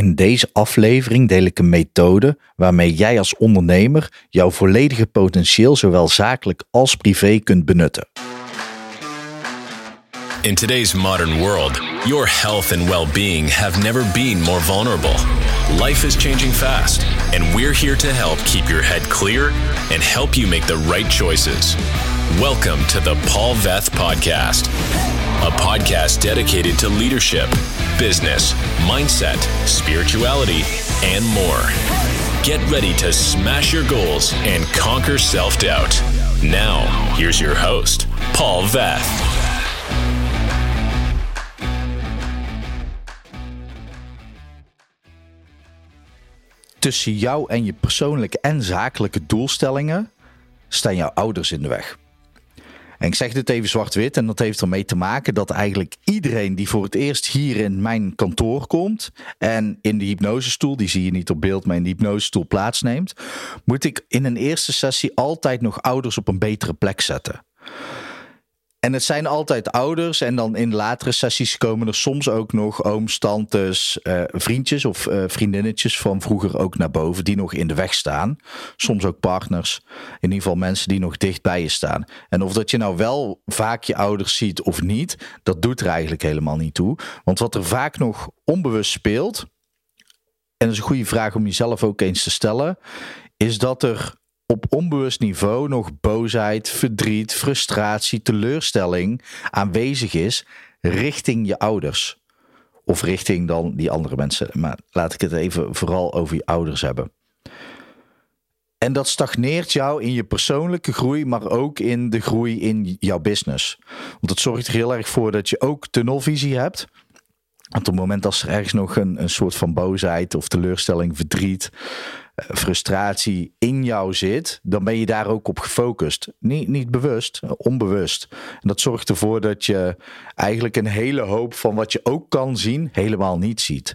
In deze aflevering deel ik een methode waarmee jij als ondernemer jouw volledige potentieel zowel zakelijk als privé kunt benutten. In today's modern world, your health and well being have never been more vulnerable. Life is changing fast, and we're here to help keep your head clear and help you make the right choices. Welcome to the Paul Veth Podcast, a podcast dedicated to leadership, business, mindset, spirituality, and more. Get ready to smash your goals and conquer self doubt. Now, here's your host, Paul Veth. Tussen jou en je persoonlijke en zakelijke doelstellingen staan jouw ouders in de weg. En ik zeg dit even zwart-wit en dat heeft ermee te maken dat eigenlijk iedereen die voor het eerst hier in mijn kantoor komt en in de hypnosestoel, die zie je niet op beeld, maar in de hypnosestoel plaatsneemt, moet ik in een eerste sessie altijd nog ouders op een betere plek zetten. En het zijn altijd ouders. En dan in latere sessies komen er soms ook nog ooms, tantes, uh, vriendjes of uh, vriendinnetjes van vroeger ook naar boven. Die nog in de weg staan. Soms ook partners. In ieder geval mensen die nog dicht bij je staan. En of dat je nou wel vaak je ouders ziet of niet. Dat doet er eigenlijk helemaal niet toe. Want wat er vaak nog onbewust speelt. En dat is een goede vraag om jezelf ook eens te stellen. Is dat er op onbewust niveau nog boosheid, verdriet, frustratie, teleurstelling aanwezig is richting je ouders. Of richting dan die andere mensen. Maar laat ik het even vooral over je ouders hebben. En dat stagneert jou in je persoonlijke groei, maar ook in de groei in jouw business. Want het zorgt er heel erg voor dat je ook tunnelvisie hebt. Want op het moment als er ergens nog een, een soort van boosheid of teleurstelling, verdriet, frustratie in jou zit, dan ben je daar ook op gefocust. Niet, niet bewust, onbewust. En dat zorgt ervoor dat je eigenlijk een hele hoop van wat je ook kan zien, helemaal niet ziet.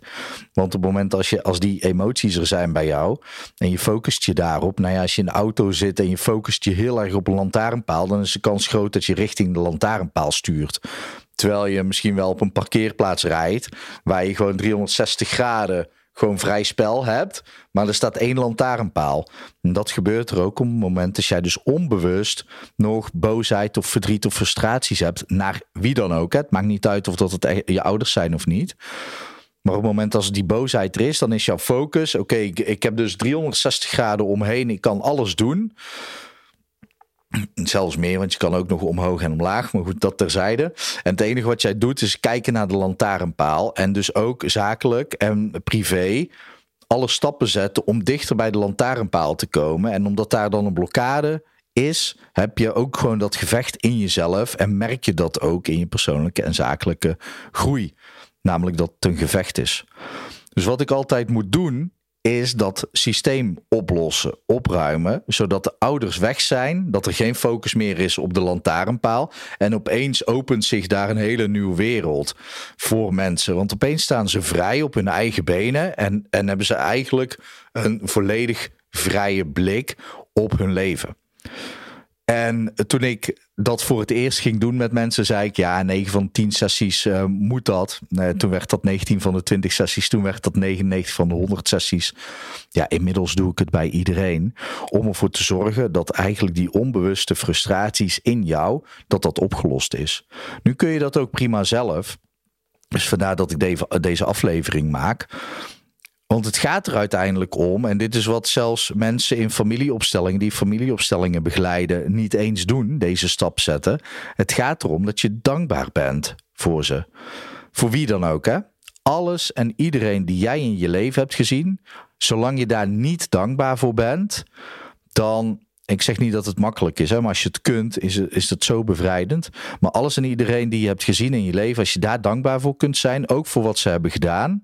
Want op het moment als, je, als die emoties er zijn bij jou en je focust je daarop, nou ja, als je in de auto zit en je focust je heel erg op een lantaarnpaal, dan is de kans groot dat je richting de lantaarnpaal stuurt. Terwijl je misschien wel op een parkeerplaats rijdt, waar je gewoon 360 graden gewoon vrij spel hebt. Maar er staat één lantaarnpaal. En dat gebeurt er ook op het moment dat jij dus onbewust nog boosheid of verdriet of frustraties hebt. Naar wie dan ook. Het maakt niet uit of dat het e- je ouders zijn of niet. Maar op het moment als die boosheid er is, dan is jouw focus: oké, ik, ik heb dus 360 graden omheen, ik kan alles doen. Zelfs meer, want je kan ook nog omhoog en omlaag. Maar goed, dat terzijde. En het enige wat jij doet is kijken naar de lantaarnpaal. En dus ook zakelijk en privé alle stappen zetten om dichter bij de lantaarnpaal te komen. En omdat daar dan een blokkade is, heb je ook gewoon dat gevecht in jezelf. En merk je dat ook in je persoonlijke en zakelijke groei. Namelijk dat het een gevecht is. Dus wat ik altijd moet doen, is dat systeem oplossen, opruimen, zodat de ouders weg zijn, dat er geen focus meer is op de lantaarnpaal en opeens opent zich daar een hele nieuwe wereld voor mensen. Want opeens staan ze vrij op hun eigen benen en, en hebben ze eigenlijk een volledig vrije blik op hun leven. En toen ik dat voor het eerst ging doen met mensen, zei ik ja, 9 van 10 sessies uh, moet dat. Uh, toen werd dat 19 van de 20 sessies, toen werd dat 99 van de 100 sessies. Ja, inmiddels doe ik het bij iedereen om ervoor te zorgen dat eigenlijk die onbewuste frustraties in jou, dat dat opgelost is. Nu kun je dat ook prima zelf. Dus vandaar dat ik deze aflevering maak. Want het gaat er uiteindelijk om, en dit is wat zelfs mensen in familieopstellingen die familieopstellingen begeleiden niet eens doen, deze stap zetten. Het gaat erom dat je dankbaar bent voor ze. Voor wie dan ook, hè? Alles en iedereen die jij in je leven hebt gezien, zolang je daar niet dankbaar voor bent, dan ik zeg niet dat het makkelijk is, hè, maar als je het kunt, is het, is het zo bevrijdend. Maar alles en iedereen die je hebt gezien in je leven, als je daar dankbaar voor kunt zijn, ook voor wat ze hebben gedaan,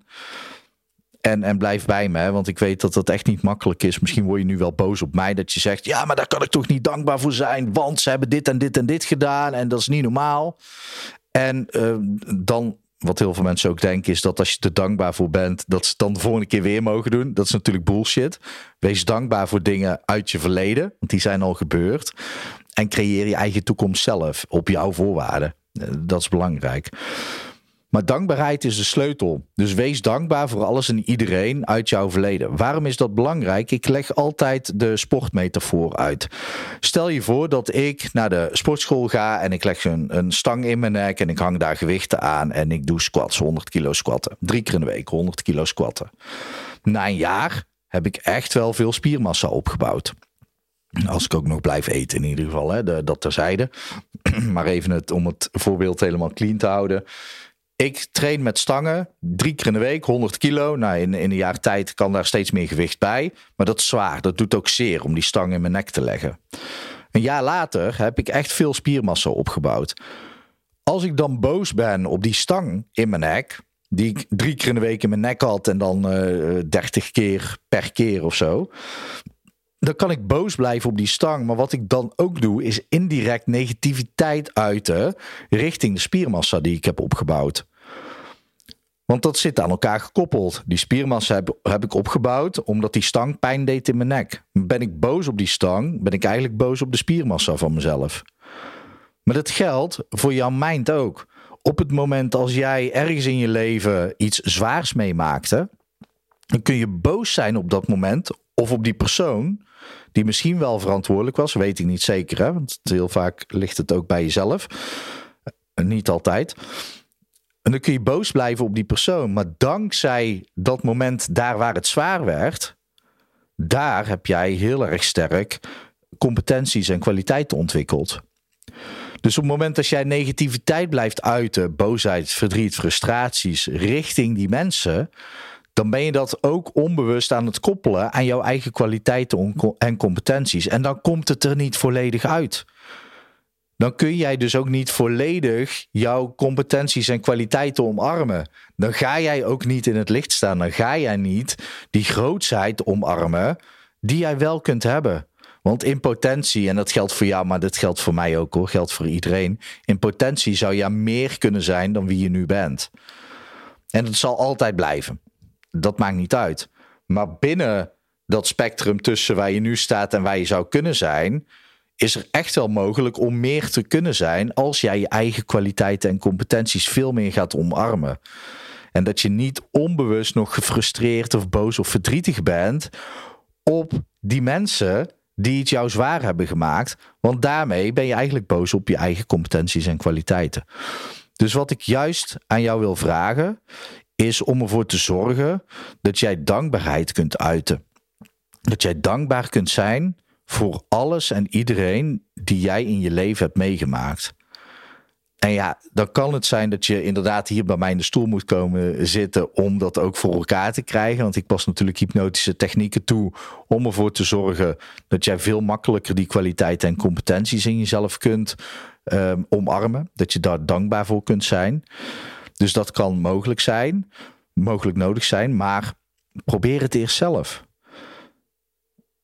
en, en blijf bij me, want ik weet dat dat echt niet makkelijk is. Misschien word je nu wel boos op mij dat je zegt: Ja, maar daar kan ik toch niet dankbaar voor zijn, want ze hebben dit en dit en dit gedaan en dat is niet normaal. En uh, dan, wat heel veel mensen ook denken, is dat als je er dankbaar voor bent, dat ze het dan de volgende keer weer mogen doen. Dat is natuurlijk bullshit. Wees dankbaar voor dingen uit je verleden, want die zijn al gebeurd. En creëer je eigen toekomst zelf op jouw voorwaarden. Uh, dat is belangrijk. Maar dankbaarheid is de sleutel. Dus wees dankbaar voor alles en iedereen uit jouw verleden. Waarom is dat belangrijk? Ik leg altijd de sportmetafoor uit. Stel je voor dat ik naar de sportschool ga en ik leg een, een stang in mijn nek en ik hang daar gewichten aan en ik doe squats, 100 kilo squatten. Drie keer in de week 100 kilo squatten. Na een jaar heb ik echt wel veel spiermassa opgebouwd. Als ik ook nog blijf eten in ieder geval, hè, dat terzijde. maar even het, om het voorbeeld helemaal clean te houden. Ik train met stangen drie keer in de week, 100 kilo. Nou, in, in een jaar tijd kan daar steeds meer gewicht bij. Maar dat is zwaar. Dat doet ook zeer om die stang in mijn nek te leggen. Een jaar later heb ik echt veel spiermassa opgebouwd. Als ik dan boos ben op die stang in mijn nek, die ik drie keer in de week in mijn nek had en dan uh, eh, 30 keer per keer of zo. Dan kan ik boos blijven op die stang. Maar wat ik dan ook doe, is indirect negativiteit uiten richting de spiermassa die ik heb opgebouwd. Want dat zit aan elkaar gekoppeld. Die spiermassa heb, heb, ik opgebouwd omdat die stang pijn deed in mijn nek. Ben ik boos op die stang, ben ik eigenlijk boos op de spiermassa van mezelf. Maar dat geldt voor jouw mind ook. Op het moment als jij ergens in je leven iets zwaars meemaakte, dan kun je boos zijn op dat moment of op die persoon die misschien wel verantwoordelijk was, weet ik niet zeker, hè? want heel vaak ligt het ook bij jezelf. Niet altijd. En dan kun je boos blijven op die persoon. Maar dankzij dat moment daar waar het zwaar werd, daar heb jij heel erg sterk competenties en kwaliteiten ontwikkeld. Dus op het moment dat jij negativiteit blijft uiten, boosheid, verdriet, frustraties richting die mensen, dan ben je dat ook onbewust aan het koppelen aan jouw eigen kwaliteiten en competenties. En dan komt het er niet volledig uit dan kun jij dus ook niet volledig jouw competenties en kwaliteiten omarmen. Dan ga jij ook niet in het licht staan. Dan ga jij niet die grootsheid omarmen die jij wel kunt hebben. Want in potentie, en dat geldt voor jou, maar dat geldt voor mij ook hoor, geldt voor iedereen. In potentie zou je meer kunnen zijn dan wie je nu bent. En dat zal altijd blijven. Dat maakt niet uit. Maar binnen dat spectrum tussen waar je nu staat en waar je zou kunnen zijn, is er echt wel mogelijk om meer te kunnen zijn als jij je eigen kwaliteiten en competenties veel meer gaat omarmen. En dat je niet onbewust nog gefrustreerd of boos of verdrietig bent op die mensen die het jou zwaar hebben gemaakt. Want daarmee ben je eigenlijk boos op je eigen competenties en kwaliteiten. Dus wat ik juist aan jou wil vragen, is om ervoor te zorgen dat jij dankbaarheid kunt uiten. Dat jij dankbaar kunt zijn voor alles en iedereen die jij in je leven hebt meegemaakt. En ja, dan kan het zijn dat je inderdaad hier bij mij in de stoel moet komen zitten om dat ook voor elkaar te krijgen. Want ik pas natuurlijk hypnotische technieken toe om ervoor te zorgen dat jij veel makkelijker die kwaliteiten en competenties in jezelf kunt um, omarmen. Dat je daar dankbaar voor kunt zijn. Dus dat kan mogelijk zijn, mogelijk nodig zijn, maar probeer het eerst zelf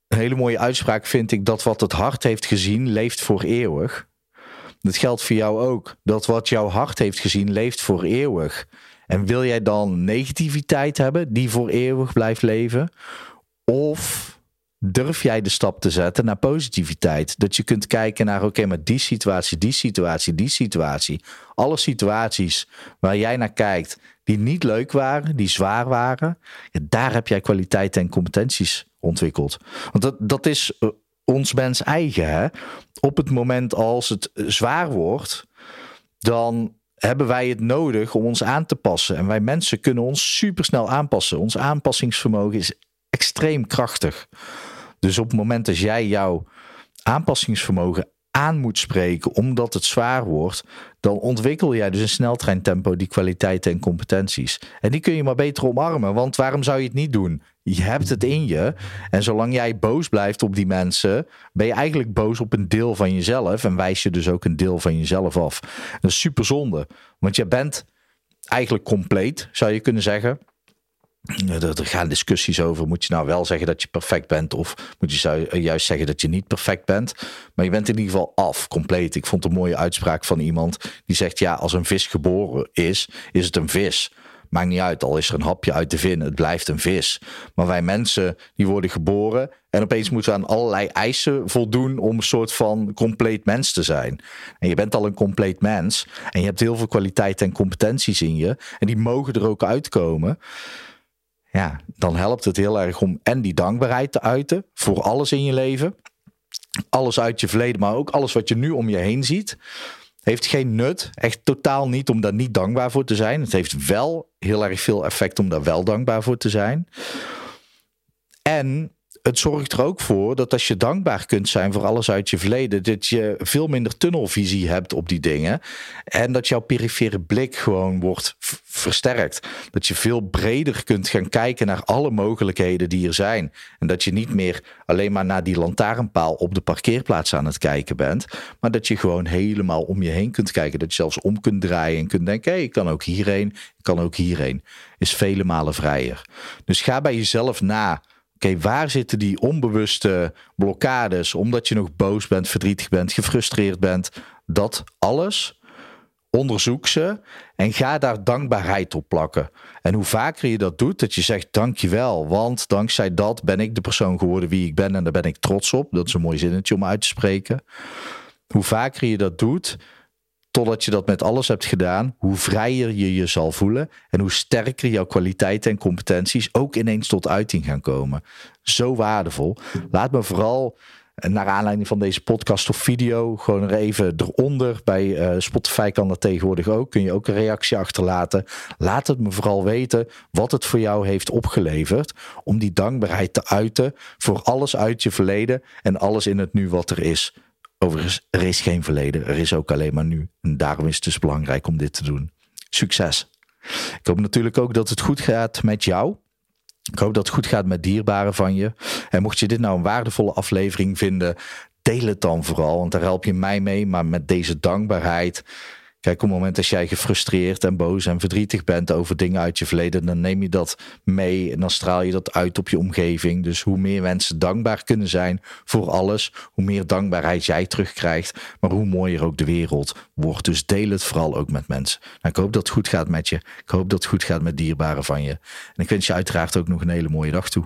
een hele mooie uitspraak vind ik dat wat het hart heeft gezien, leeft voor eeuwig. Dat geldt voor jou ook. Dat wat jouw hart heeft gezien, leeft voor eeuwig. En wil jij dan negativiteit hebben die voor eeuwig blijft leven? Of durf jij de stap te zetten naar positiviteit? Dat je kunt kijken naar, oké, maar die situatie, die situatie, die situatie. Alle situaties waar jij naar kijkt, die niet leuk waren, die zwaar waren. daar heb jij kwaliteiten en competenties ontwikkeld. Want dat, dat is eh, ons mens eigen. Hè? Op het moment als het zwaar wordt, dan hebben wij het nodig om ons aan te passen. En wij mensen kunnen ons supersnel aanpassen. Ons aanpassingsvermogen is extreem krachtig. Dus op het moment dat jij jouw aanpassingsvermogen aan moet spreken omdat het zwaar wordt, dan ontwikkel jij dus in sneltreintempo die kwaliteiten en competenties. En die kun je maar beter omarmen, want waarom zou je het niet doen? Je hebt het in je. En zolang jij boos blijft op die mensen, ben je eigenlijk boos op een deel van jezelf en wijs je dus ook een deel van jezelf af. Dat is super zonde, want je bent eigenlijk compleet, zou je kunnen zeggen. Er gaan discussies over. Moet je nou wel zeggen dat je perfect bent? Of moet je juist zeggen dat je niet perfect bent? Maar je bent in ieder geval af, compleet. Ik vond een mooie uitspraak van iemand die zegt: ja, als een vis geboren is, is het een vis. Maakt niet uit, al is er een hapje uit te vinden, het blijft een vis. Maar wij mensen, die worden geboren en opeens moeten we aan allerlei eisen voldoen om een soort van compleet mens te zijn. En je bent al een compleet mens en je hebt heel veel kwaliteiten en competenties in je en die mogen er ook uitkomen ja, dan helpt het heel erg om en die dankbaarheid te uiten voor alles in je leven. Alles uit je verleden, maar ook alles wat je nu om je heen ziet. Heeft geen nut, echt totaal niet om daar niet dankbaar voor te zijn. Het heeft wel heel erg veel effect om daar wel dankbaar voor te zijn. En het zorgt er ook voor dat als je dankbaar kunt zijn voor alles uit je verleden, dat je veel minder tunnelvisie hebt op die dingen. En dat jouw perifere blik gewoon wordt versterkt. Dat je veel breder kunt gaan kijken naar alle mogelijkheden die er zijn. En dat je niet meer alleen maar naar die lantaarnpaal op de parkeerplaats aan het kijken bent. Maar dat je gewoon helemaal om je heen kunt kijken. Dat je zelfs om kunt draaien en kunt denken: hé, hey, ik kan ook hierheen, ik kan ook hierheen. Is vele malen vrijer. Dus ga bij jezelf na Oké, waar zitten die onbewuste blokkades omdat je nog boos bent, verdrietig bent, gefrustreerd bent? Dat alles. Onderzoek ze en ga daar dankbaarheid op plakken. En hoe vaker je dat doet, dat je zegt dankjewel, want dankzij dat ben ik de persoon geworden wie ik ben en daar ben ik trots op. Dat is een mooi zinnetje om uit te spreken. Hoe vaker je dat doet, totdat je dat met alles hebt gedaan, hoe vrijer je je zal voelen en hoe sterker jouw kwaliteiten en competenties ook ineens tot uiting gaan komen. Zo waardevol. Laat me vooral eh, naar aanleiding van deze podcast of video gewoon er even eronder. Bij uh, Spotify kan dat tegenwoordig ook. Kun je ook een reactie achterlaten. Laat het me vooral weten wat het voor jou heeft opgeleverd. Om die dankbaarheid te uiten voor alles uit je verleden en alles in het nu wat er is. Overigens, er is geen verleden. Er is ook alleen maar nu. En daarom is het dus belangrijk om dit te doen. Succes. Ik hoop natuurlijk ook dat het goed gaat met jou. Ik hoop dat het goed gaat met dierbaren van je. En mocht je dit nou een waardevolle aflevering vinden, deel het dan vooral. Want daar help je mij mee. Maar met deze dankbaarheid Kijk, op het moment dat jij gefrustreerd en boos en verdrietig bent over dingen uit je verleden, dan neem je dat mee en dan straal je dat uit op je omgeving. Dus hoe meer mensen dankbaar kunnen zijn voor alles, hoe meer dankbaarheid jij terugkrijgt, maar hoe mooier ook de wereld wordt. Dus deel het vooral ook met mensen. Nou, ik hoop dat het goed gaat met je. Ik hoop dat het goed gaat met dierbaren van je. En ik wens je uiteraard ook nog een hele mooie dag toe.